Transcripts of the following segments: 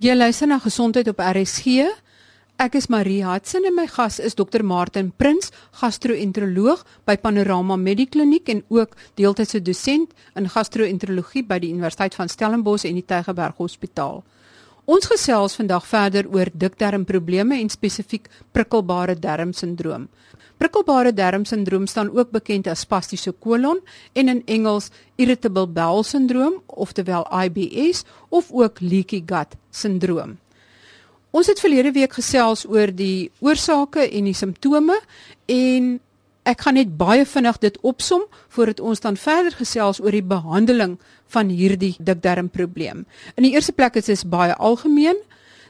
Jy luister na Gesondheid op RSG. Ek is Marie Hudson en my gas is Dr. Martin Prins, gastro-enteroloog by Panorama Medikliniek en ook deeltydse dosent in gastro-enterologie by die Universiteit van Stellenbosch en die Tygerberg Hospitaal. Ons gesels vandag verder oor dikdarmprobleme en spesifiek prikkelbare darmsindroom. Prikkelbare darmsindroom staan ook bekend as spastiese kolon en in Engels irritable bowel syndroom, oftewel IBS of ook leaky gut syndroom. Ons het verlede week gesels oor die oorsake en die simptome en ek gaan net baie vinnig dit opsom voordat ons dan verder gesels oor die behandeling van hierdie dikdarmprobleem. In die eerste plek is dit baie algemeen.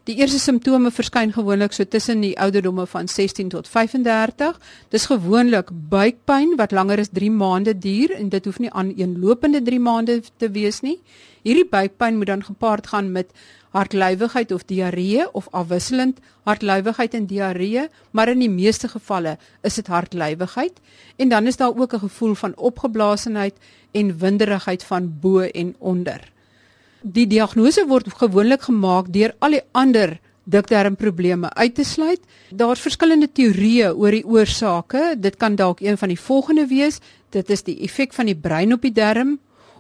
Die eerste simptome verskyn gewoonlik so tussen die ouderdomme van 16 tot 35. Dis gewoonlik buikpyn wat langer as 3 maande duur en dit hoef nie aan eenlopende 3 maande te wees nie. Hierdie buikpyn moet dan gepaard gaan met hartlywigheid of diarree of afwisselend hartlywigheid en diarree, maar in die meeste gevalle is dit hartlywigheid en dan is daar ook 'n gevoel van opgeblaasenheid en winderigheid van bo en onder. Die diagnose word gewoonlik gemaak deur al die ander dikdarmprobleme uit te sluit. Daar's verskillende teorieë oor die oorsake. Dit kan dalk een van die volgende wees. Dit is die effek van die brein op die darm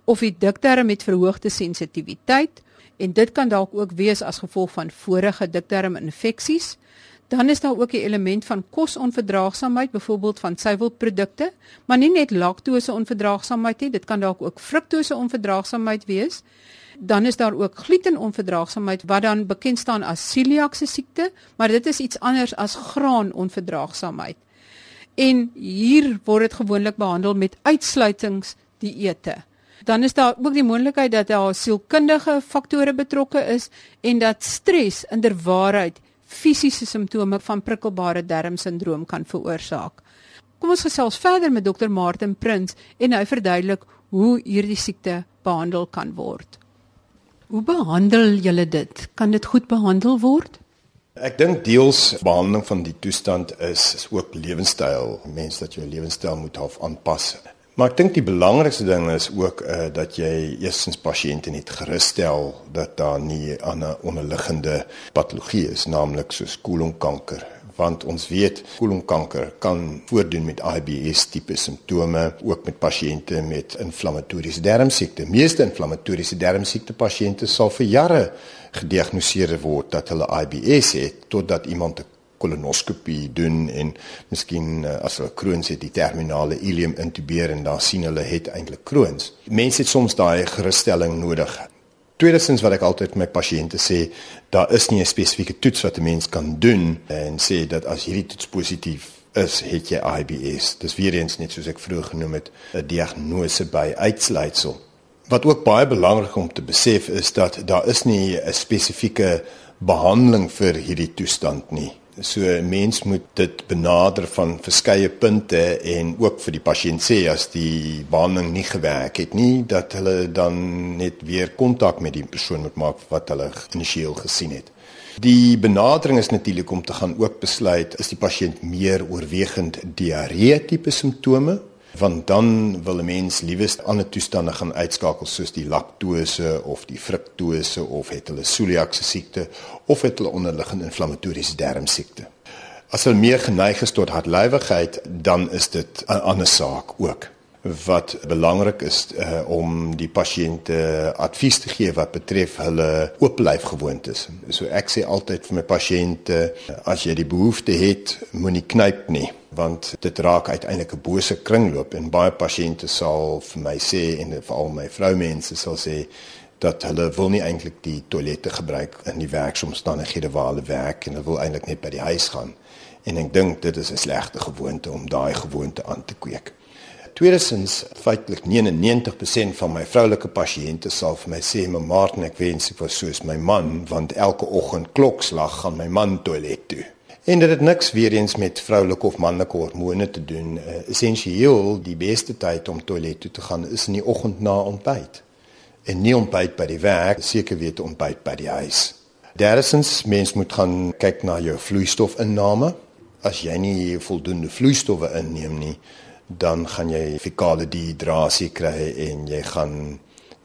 of die dikdarm met verhoogde sensitiwiteit en dit kan dalk ook wees as gevolg van vorige dikdarminfeksies. Dan is daar ook 'n element van kosonverdraagsaamheid, byvoorbeeld van suiwelprodukte, maar nie net laktose onverdraagsaamheid nie, dit kan dalk ook fruktose onverdraagsaamheid wees dan is daar ook glutenonverdraagsaamheid wat dan bekend staan as celiac se siekte, maar dit is iets anders as graanonverdraagsaamheid. En hier word dit gewoonlik behandel met uitsluitingsdieete. Dan is daar ook die moontlikheid dat daar sielkundige faktore betrokke is en dat stres inderwaarheid fisiese simptome van prikkelbare darmsindroom kan veroorsaak. Kom ons gesels verder met dokter Martin Prins en hy verduidelik hoe hierdie siekte behandel kan word. Hoe behandel julle dit? Kan dit goed behandel word? Ek dink deels behandeling van die toestand is, is ook lewenstyl. Mense dat jou lewenstyl moet half aanpas. Maar ek dink die belangrikste ding is ook uh, dat jy eerstens pasiënte net gerusstel dat daar nie 'n onderliggende patologie is, naamlik soos kolonkanker want ons weet kolonkanker kan voordoen met IBS tipe simptome ook met pasiënte met inflammatoriese darmsiekte. Meeste inflammatoriese darmsiekte pasiënte sal vir jare gediagnoseer word dat hulle IBS het totdat iemand 'n kolonoskopie doen en miskien eh, as hulle Crohn's het die terminale ileum intubeer en dan sien hulle het eintlik Crohn's. Mense het soms daai gerusstelling nodig. Tweedens wat ek altyd my pasiënte sê, daar is nie 'n spesifieke toets wat 'n mens kan doen en sê dat as hierdie toets positief is, het jy IBS. Dis weer eens net soos ek vroeër genoem het, 'n diagnose by uitsluitsel. Wat ook baie belangrik om te besef is dat daar is nie 'n spesifieke behandeling vir hierdie toestand nie. So 'n mens moet dit benader van verskeie punte en ook vir die pasiënt sê as die behandeling nie gewerk het nie dat hulle dan net weer kontak met die persoon moet maak wat hulle initieel gesien het. Die benadering is natuurlik om te gaan ook besluit is die pasiënt meer oorwegend diarree tipe simptome want dan wil 'n mens liewes ander toestande gaan uitskakel soos die laktose of die fruktose of het hulle celiac se siekte of het hulle onderliggende inflammatoriese darmsiekte. As hulle meer geneig is tot hartlywigheid, dan is dit 'n ander saak ook wat belangrik is uh, om die pasiënte advies te gee wat betref hulle ooplyfgewoontes. So ek sê altyd vir my pasiënte as jy die behoefte het, moenie knyp nie want dit raak uiteindelik 'n bose kringloop en baie pasiënte sal vir my sê en veral my vroumense sal sê dat hulle wil nie eintlik die toilette gebruik in die werksomstandighede waar hulle werk en hulle wil eintlik net by die huis gaan. En ek dink dit is 'n slegte gewoonte om daai gewoonte aan te kweek. Tweedens, feitelik 99% van my vroulike pasiënte sal vir my sê, "My Martin, ek wens ek was soos my man, want elke oggend klokslag gaan my man toilet toe." En dit het niks weer eens met vroulike of manlike hormone te doen. Uh, essensieel, die beste tyd om toilet toe te gaan is in die oggend na ontbyt. En nie ontbyt by die werk, seker weet ontbyt by die huis. Derdens, mens moet gaan kyk na jou vloeistofinname. As jy nie voldoende vloeistowwe inneem nie, dan gaan jy fekale dehydrasie kry en jy gaan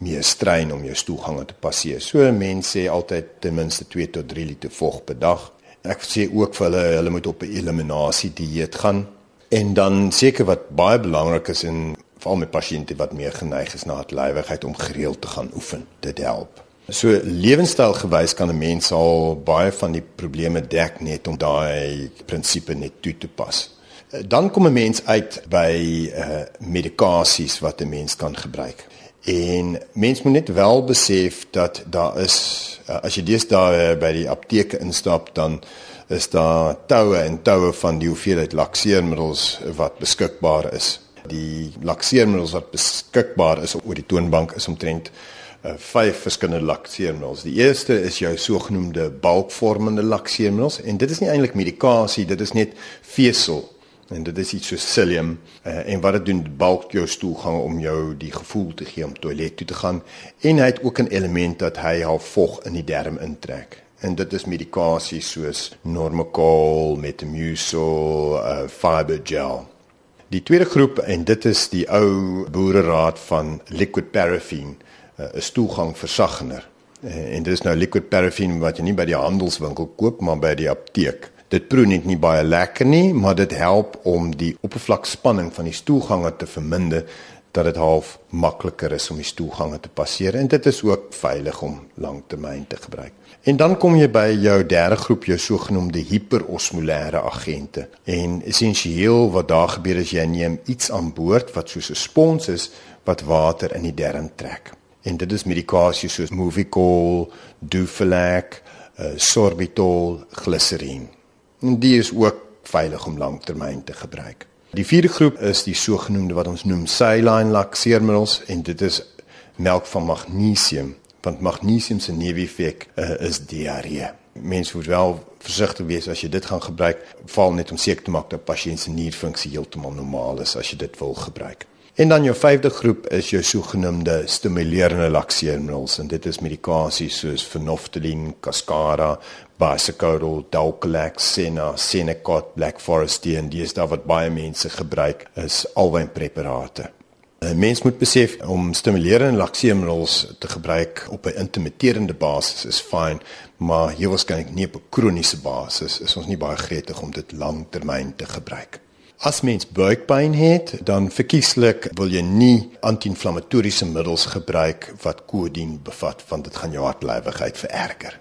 meer strain om jou stoelgange te passeer. So mense sê altyd ten minste 2 tot 3 liter vog per dag. Ek sê ook vir hulle hulle moet op 'n eliminasie dieet gaan. En dan seker wat baie belangrik is en veral met pasiënte wat meer geneig is na hartlywigheid om gereeld te gaan oefen. Dit help. So lewenstylgewys kan 'n mens al baie van die probleme dek net om daai prinsipe net toe te pas. Dan kom 'n mens uit by uh medikasies wat 'n mens kan gebruik. En mens moet net wel besef dat daar is uh, as jy deesdae by die apteke instap dan is daar toue en toue van die hoeveelheid lakseermiddels wat beskikbaar is. Die lakseermiddels wat beskikbaar is op die toonbank is omtrent uh, vyf verskillende lakseermiddels. Die eerste is jou sogenaamde bulkvormende lakseermiddels en dit is nie eintlik medikasie, dit is net vesel en dit is iets so psyllium uh, en wat dit doen bulk jou stoelgang om jou die gevoel te gee om toilet toe te gaan en hy het ook 'n element dat hy half vog in die darm intrek en dit is medikasie soos Normacol, Metamucil, uh, fiber gel. Die tweede groep en dit is die ou boereraad van liquid paraffin, uh, 'n stoelgang versaggener. Uh, en dit is nou liquid paraffin wat jy nie by die handelswinkel koop maar by die apteek. Dit proe net nie baie lekker nie, maar dit help om die oppervlakspanning van die stoelgange te verminder dat dit half makliker is om die stoelgange te passeer en dit is ook veilig om langtermyn te gebruik. En dan kom jy by jou derde groep, jou sogenaamde hiperosmolêre agente. En essensieel wat daar gebeur is jy neem iets aan boord wat soos 'n spons is wat water in die darm trek. En dit is medikasie soos Movicol, Dufelac, uh, Sorbitol, Glycerin. En die is ook veilig om langtermyn te gebruik. Die vierde groep is die sogenaamde wat ons noem saline lakseermiddels en dit is melk van magnesium want magnesium se neeweffek uh, is diarree. Mense moet wel versigtig wees as jy dit gaan gebruik, val net om seker te maak dat pasiënt se nierfunksie heeltemal normaal is as jy dit wil gebruik. En dan jou vyfde groep is jou sogenaamde stimulerende lakseermiddels en dit is medikasies soos Phenolphthalein, Cascara, Bisoconazole, Dulcolax, Sena, Senecot, Black Forest en dis daar wat baie mense gebruik is alwyn preparate. 'n Mens moet besef om stimulerende lakseermiddels te gebruik op 'n intermitterende basis is fyn, maar hier waarskynlik nie op 'n kroniese basis is ons nie baie gretig om dit langtermyn te gebruik. As mens buikpyn het, dan verkieslik wil jy nie anti-inflammatoriese middels gebruik wat kodein bevat want dit gaan jou hartlywigheid vererger.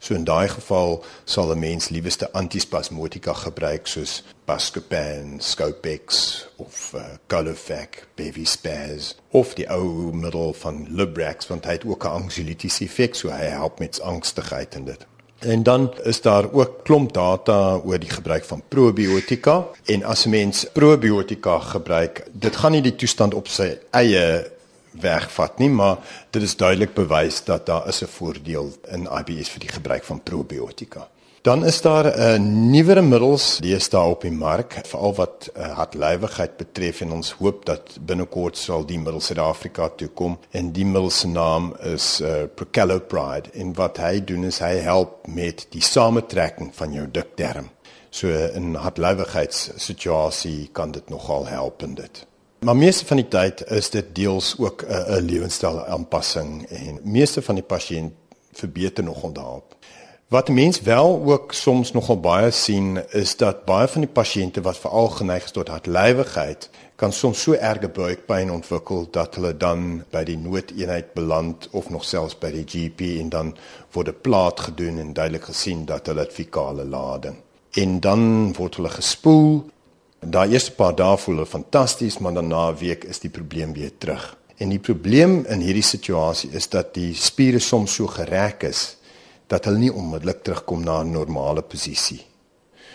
So in daai geval sal 'n mens liewerste antispasmodika gebruik soos Buscopan, Scopex of uh, Golofac, Bevispaz of die ou middel van Librax want hy het ook 'n anxiolytiese effek so hy help met angstigheid en dit. En dan is daar ook klomp data oor die gebruik van probiotika en as 'n mens probiotika gebruik, dit gaan nie die toestand op sy eie wegvat nie, maar dit is duidelik bewys dat daar is 'n voordeel in IBS vir die gebruik van probiotika. Dan is daar 'n uh, nuwere middels deesdae op die mark, veral wat uh, hartlywigheid betref en ons hoop dat binnekort sal die middel Suid-Afrika toe kom en die middel se naam is uh, Procalopride en wat hy doen is hy help met die samentrekking van jou dikdarm. So in hartlywigheidssituasie kan dit nogal help in dit. Maar meeste van die tyd is dit deels ook 'n uh, lewenstyl aanpassing en meeste van die pasiënt verbeter nogal daarop. Wat mense wel ook soms nogal baie sien is dat baie van die pasiënte wat veral geneig is tot hartlywigheid kan soms so erge buikpyn ontwikkel dat hulle dan by die noodeenheid beland of nog selfs by die GP en dan word 'n plaat gedoen en duidelik gesien dat hulle fikale lading. En dan word hulle gespoel. Daai eerste paar dae voel hulle fantasties, maar dan na 'n week is die probleem weer terug. En die probleem in hierdie situasie is dat die spiere soms so gereg is dat hulle nie onmiddellik terugkom na 'n normale posisie.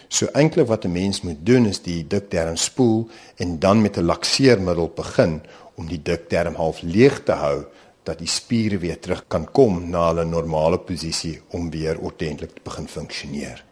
So eintlik wat 'n mens moet doen is die dikdarm spoel en dan met 'n lakseermiddel begin om die dikdarm half leeg te hou dat die spiere weer terug kan kom na hulle normale posisie om weer ordentlik te begin funksioneer.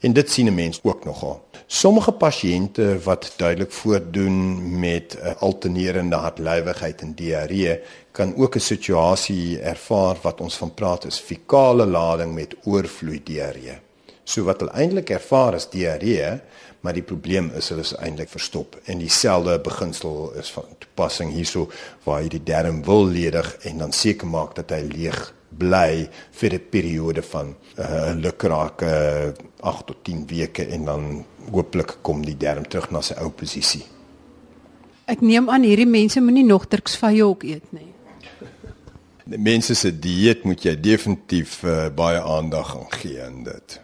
En dit sien 'n mens ook nogal. Sommige pasiënte wat duidelik voortdoen met 'n alternerende hartlywigheid en diarree kan ook 'n situasie ervaar wat ons van praat is fikale lading met oorvloei diarree. So wat hulle eintlik ervaar is diarree, maar die probleem is hulle is eintlik verstop. En dieselfde beginsel is van toepassing hierso waar jy die darm wil ledig en dan seker maak dat hy leeg bly vir 'n periode van uh, lukrake 8 tot 10 weke en dan hooplik kom die darm terug na sy ou posisie. Ek neem aan hierdie mense moenie nog turksvye ook eet nie. Die mense se dieet moet jy definitief uh, baie aandag aan gee aan dit.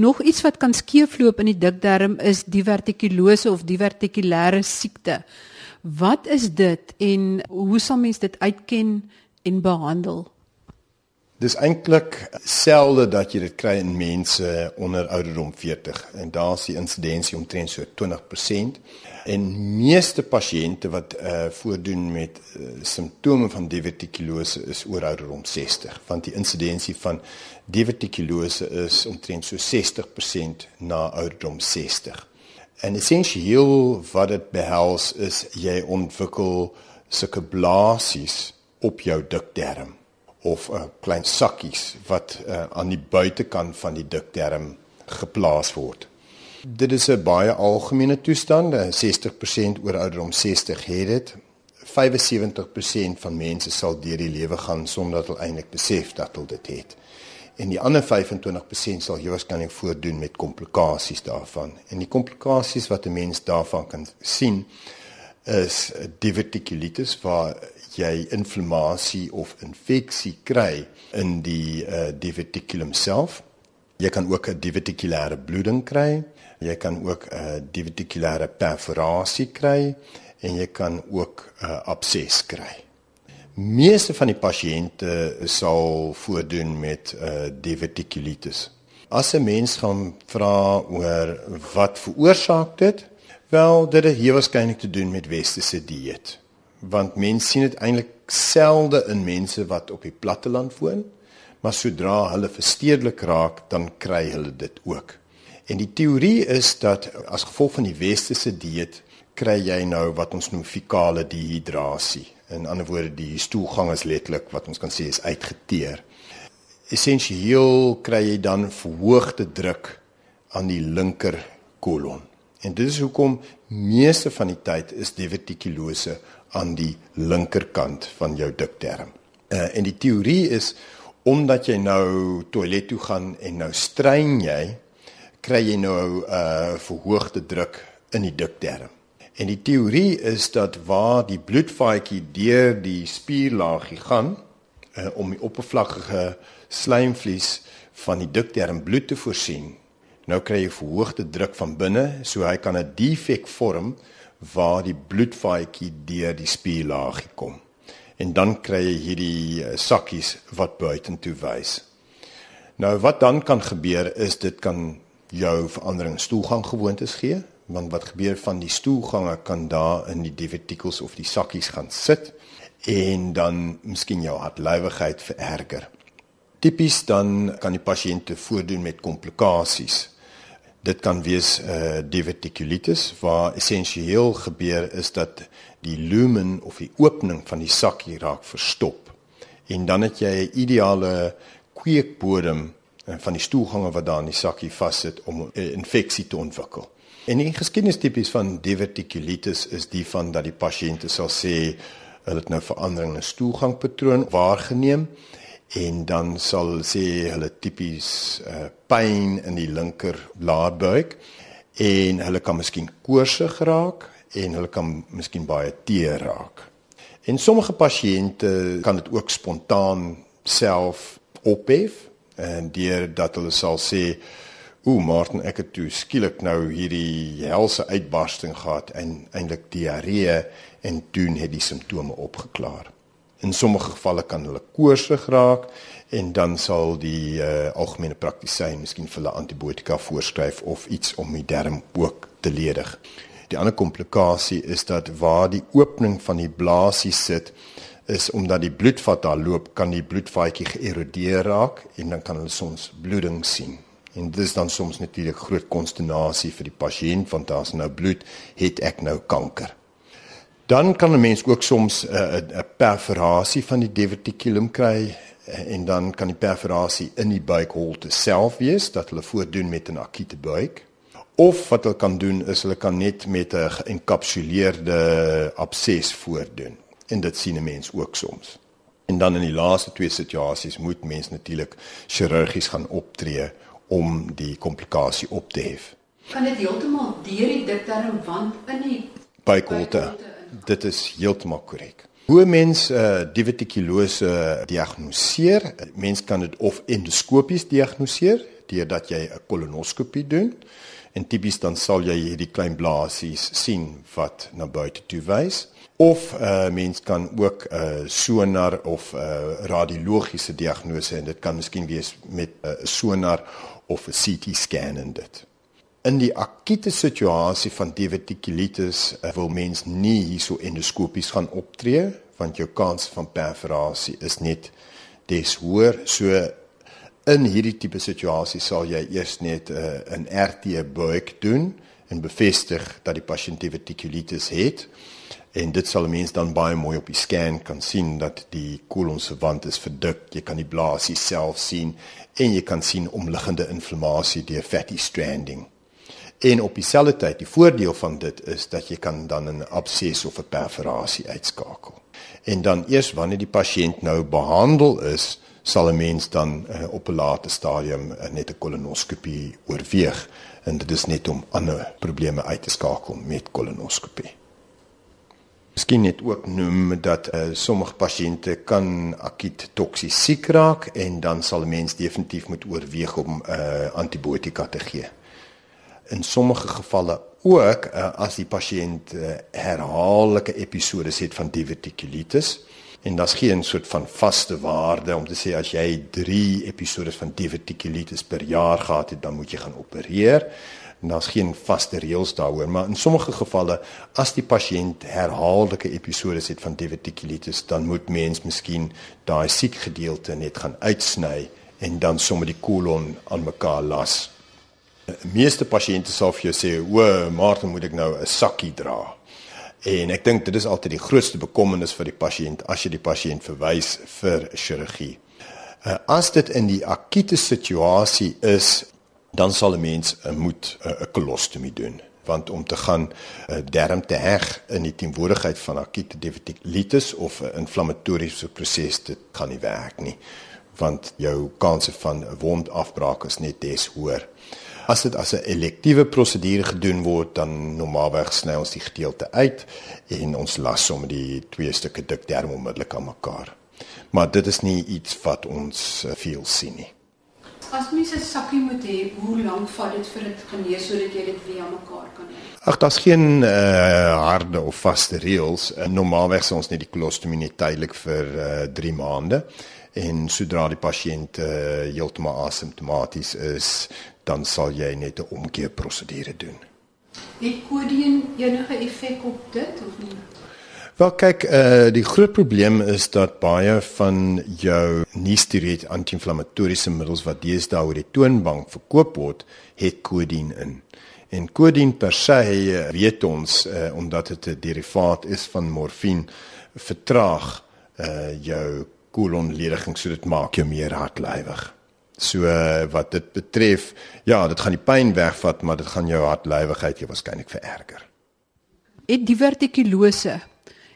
Nog iets wat kan skeefloop in die dikdarm is divertikulose of divertikulêre siekte. Wat is dit en hoe sal mens dit uitken en behandel? Dis eintlik selde dat jy dit kry in mense onder ouderdom 40 en daar is die insidensie omtrent so 20% en meeste pasiënte wat uh voordoen met uh, simptome van divertikulose is oor ouderdom 60 want die insidensie van divertikulose is omtrent so 60% na ouderdom 60. En essensieel wat dit behels is jy ontwikkel sulke blaasies op jou dikdarm of 'n uh, klein sakkies wat uh, aan die buitekant van die dikdarm geplaas word. Dit is 'n baie algemene toestand. 60% oor ouderdom 60 het dit. 75% van mense sal deur die lewe gaan sonder dat hulle eintlik besef dat hulle dit het. En die ander 25% sal waarskynlik voordoen met komplikasies daarvan. En die komplikasies wat 'n mens daarvan kan sien is diverticulitis waar jy inflammasie of infeksie kry in die uh, diverticulum self. Jy kan ook 'n divertikulêre bloeding kry. Jy kan ook 'n uh, divertikulêre perforasie kry en jy kan ook 'n uh, abses kry. Meeste van die pasiënte sal voordoen met uh, diverticulitis. As 'n mens gaan vra oor wat veroorsaak dit? Wel, dit het hier waarskynlik te doen met westerse dieet. Want mense sien dit eintlik selde in mense wat op die platteland woon, maar sodra hulle verstedelik raak, dan kry hulle dit ook. En die teorie is dat as gevolg van die westerse dieet kry jy nou wat ons noem fekale dehydrasie. In ander woorde, die stoelgang is letterlik wat ons kan sê is uitgeteer. Essensieel kry jy dan verhoogde druk aan die linker kolon. En dit is hoekom meeste van die tyd is divertikulose aan die linkerkant van jou dikdarm. Uh, en die teorie is omdat jy nou toilet toe gaan en nou strein jy kry jy nou 'n uh, verhoogde druk in die dikdarm. En die teorie is dat waar die bloedvaatjie deur die spierlaagie gaan uh, om die oppervlakkige slijmvlies van die dikdarm bloed te voorsien. Nou kry jy verhoogde druk van binne, so hy kan 'n defek vorm waar die bloedvaatjie deur die spierlaagie kom. En dan kry jy hierdie uh, sakkies wat buitentoe wys. Nou wat dan kan gebeur is dit kan jou verandering stoelgang gewoontes gee want wat gebeur van die stoelgange kan daar in die divertikels of die sakkies gaan sit en dan miskien jou hartlywigheid vererger. Tipies dan kan die pasiënte voordoen met komplikasies. Dit kan wees uh, divertikulitis waar essensieel gebeur is dat die lumen of die opening van die sakkie raak verstop. En dan het jy 'n ideale kweekbodem Eh, van die stoelgange wat daar in die sakkie vassit om 'n eh, infeksie te ontwikkel. En die geskiedenis tipies van diverticulitis is die van dat die pasiënte sal sê hulle het nou verandering in stoelgangpatroon waargeneem en dan sal sê hulle tipies uh, pyn in die linker laarbuik en hulle kan miskien koorsig raak en hulle kan miskien baie teer raak. En sommige pasiënte kan dit ook spontaan self ophef en deur dat hulle sal sê o Martin ek het toe skielik nou hierdie helse uitbarsting gehad en eintlik diarree en doen het die simptome opgeklaar. In sommige gevalle kan hulle koorsig raak en dan sal die uh, algemene praktisyn miskien vir hulle antibiotika voorskryf of iets om die darm ook te ledig. Die ander komplikasie is dat waar die opening van die blaasie sit, is omdat die bloedvat daar loop, kan die bloedvaatjie geërodeer raak en dan kan hulle soms bloeding sien. En dit is dan soms natuurlik groot konsternasie vir die pasiënt want daar's nou bloed, het ek nou kanker. Dan kan 'n mens ook soms 'n uh, 'n perforasie van die diverticulum kry en dan kan die perforasie in die buikholte self wees dat hulle voordoen met 'n akute buik of wat hulle kan doen is hulle kan net met 'n geënkapsuleerde abses voordoen en dit sien 'n mens ook soms. En dan in die laaste twee situasies moet mens natuurlik chirurgies gaan optree om die komplikasie op te hef. Kan dit heeltemal deur die dikdarmwand in die buikholte? Dit is heeltemal korrek. Hoe mens uh, divertikulose diagnoseer? Mens kan dit of endoskopies diagnoseer deurdat jy 'n kolonoskopie doen en tipies dan sal jy hierdie klein blaasies sien wat na buite toe wys of 'n uh, mens kan ook 'n uh, sonar of 'n uh, radiologiese diagnose en dit kan miskien wees met 'n uh, sonar of 'n CT scan en dit. In die akute situasie van diverticulitis uh, wil mens nie hierso endoskopies gaan optree want jou kans van perforasie is net des hoër so In hierdie tipe situasie sal jy eers net uh, 'n RT buik doen en bevestig dat die pasiënt diverticulitis het en dit sal mens dan baie mooi op die scan kan sien dat die kolon se wand is verdik. Jy kan die blaasie self sien en jy kan sien omliggende inflammasie deur fatty stranding. En op dieselfde tyd, die voordeel van dit is dat jy kan dan 'n abses of 'n perforasie uitskakel. En dan eers wanneer die pasiënt nou behandel is, sal 'n mens dan uh, op 'n late stadium uh, net 'n kolonoskopie oorweeg en dit is net om ander probleme uit te skakel met kolonoskopie. Miskien net ook noem dat uh, sommige pasiënte kan akut toksies siek raak en dan sal 'n mens definitief moet oorweeg om uh, antibiotika te gee. In sommige gevalle ook uh, as die pasiënt uh, herhaaldelike episodes het van diverticulitis en daar's geen soort van vaste waarde om te sê as jy 3 episode van diverticulitis per jaar gehad het, dan moet jy gaan opereer. En daar's geen vaste reëls daaroor, maar in sommige gevalle as die pasiënt herhaaldelike episode het van diverticulitis, dan moet mens miskien daai siek gedeelte net gaan uitsny en dan sommer die kolon aan mekaar las. Die meeste pasiënte sal vir jou sê, "O, maar dan moet ek nou 'n sakkie dra." En ek dink dit is altyd die grootste bekommernis vir die pasiënt as jy die pasiënt verwys vir chirurgie. Uh, as dit in die akute situasie is, dan sal 'n mens uh, moet 'n uh, kolostomie doen want om te gaan uh, derm te heg in die teenwoordigheid van akute diverticulitis of 'n inflammatoriese proses dit kan nie werk nie want jou kanse van 'n wondafbraak is net des hoër. As dit as 'n elektiewe prosedure gedoen word, dan normaalweg sny ons die gedeelte uit en ons las sommer die twee stukke dik derm onmiddellik aan mekaar. Maar dit is nie iets wat ons uh, veel sien nie. As mens 'n sakkie moet hê, hoe lank vat dit vir dit genees sodat jy dit weer aan mekaar kan hê? Ag, daar's geen uh, harde of vaste reëls. Uh, normaalweg sê ons net die kolostomie tydelik vir 3 uh, maande en sodra die pasiënt uh, heeltemal asymptomaties is, dan sal jy net 'n omkeer prosedure doen. Het kodien enige effek op dit of nie? Wel kyk, uh, die groot probleem is dat baie van jou nie-steroïde anti-inflammatoriese middels wat deesdae oor die toonbank verkoop word, het kodien in. En kodien per se eh, weet ons uh, omdat dit 'n derivaat is van morfine vertraag uh, jou kolonlediging so dit maak jou meer hartlywig. So uh, wat dit betref, ja, dit gaan die pyn wegvat, maar dit gaan jou hartlywigheid jou waarskynlik vererger. Het divertikulose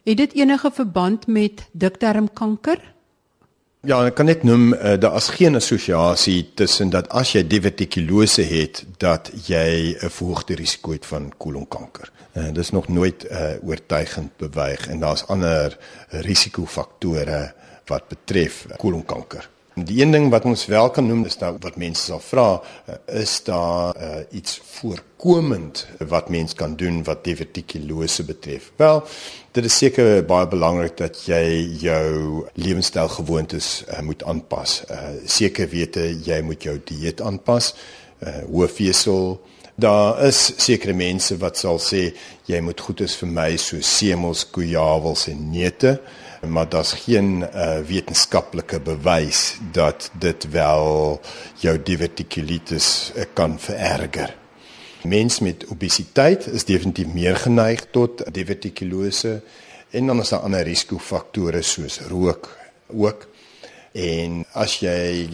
het dit enige verband met dikdarmkanker? Ja, ek kan net noem uh, daar is geen assosiasie tussen dat as jy divertikulose het dat jy 'n verhoogde risiko het van kolonkanker. Uh, dit is nog nooit uh, oortuigend bewys en daar's ander risikofaktore wat betref kolonkanker. Die een ding wat ons wel kan noem is nou wat mense sal vra, eh, is daar uh, iets voorkomend wat mens kan doen wat divertikulose betref. Wel, dit is seker baie belangrik dat jy jou lewenstylgewoontes uh, moet aanpas. Uh, seker weet jy moet jou dieet aanpas. Uh, hoë vesel Daar is sekere mense wat sal sê jy moet goedes vir my so semels, koeiawels en neute maar daar's geen uh, wetenskaplike bewys dat dit wel jou diverticulitis uh, kan vererger. Mense met obesiteit is definitief meer geneig tot divertikulose en dan is daar ander risikofaktore soos rook ook. En as jy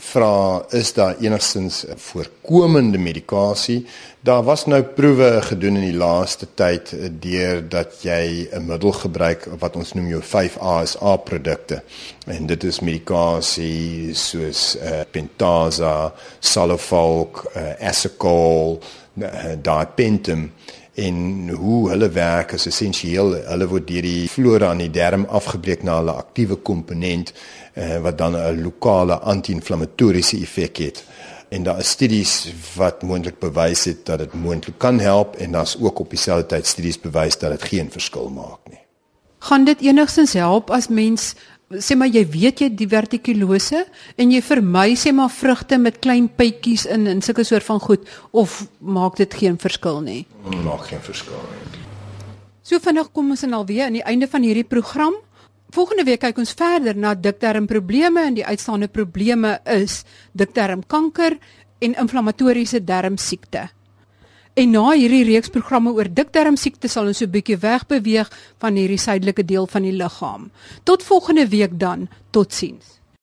vra is daar enigstens 'n voorkomende medikasie? Daar was nou proewe gedoen in die laaste tyd deur dat jy 'n middel gebruik wat ons noem jou 5-ASA produkte. En dit is medikasie soos uh, Pentasa, Salofolk, uh, Asacol, uh, Dipentum en hoe hulle werk is essensieel. Hulle word deur die flora aan die darm afgebreek na hulle aktiewe komponent uh, wat dan 'n lokale anti-inflammatoriese effek het. En daar is studies wat moontlik bewys het dat dit moontlik kan help en daar's ook op dieselfde tyd studies bewys dat dit geen verskil maak nie. Gaan dit enigstens help as mens sê maar jy weet jy die vertikulose en jy vermy sê maar vrugte met klein pypies in en sulke soort van goed of maak dit geen verskil nie? Maak geen verskil nie. So vinnig kom ons en alweer aan die einde van hierdie program. Volgende week kyk ons verder na dikdarmprobleme en die uitstaande probleme is dikdarmkanker en inflammatoriese darmsiekte. En na hierdie reeks programme oor dikdarmsiekte sal ons so 'n bietjie wegbeweeg van hierdie suidelike deel van die liggaam. Tot volgende week dan. Totsiens.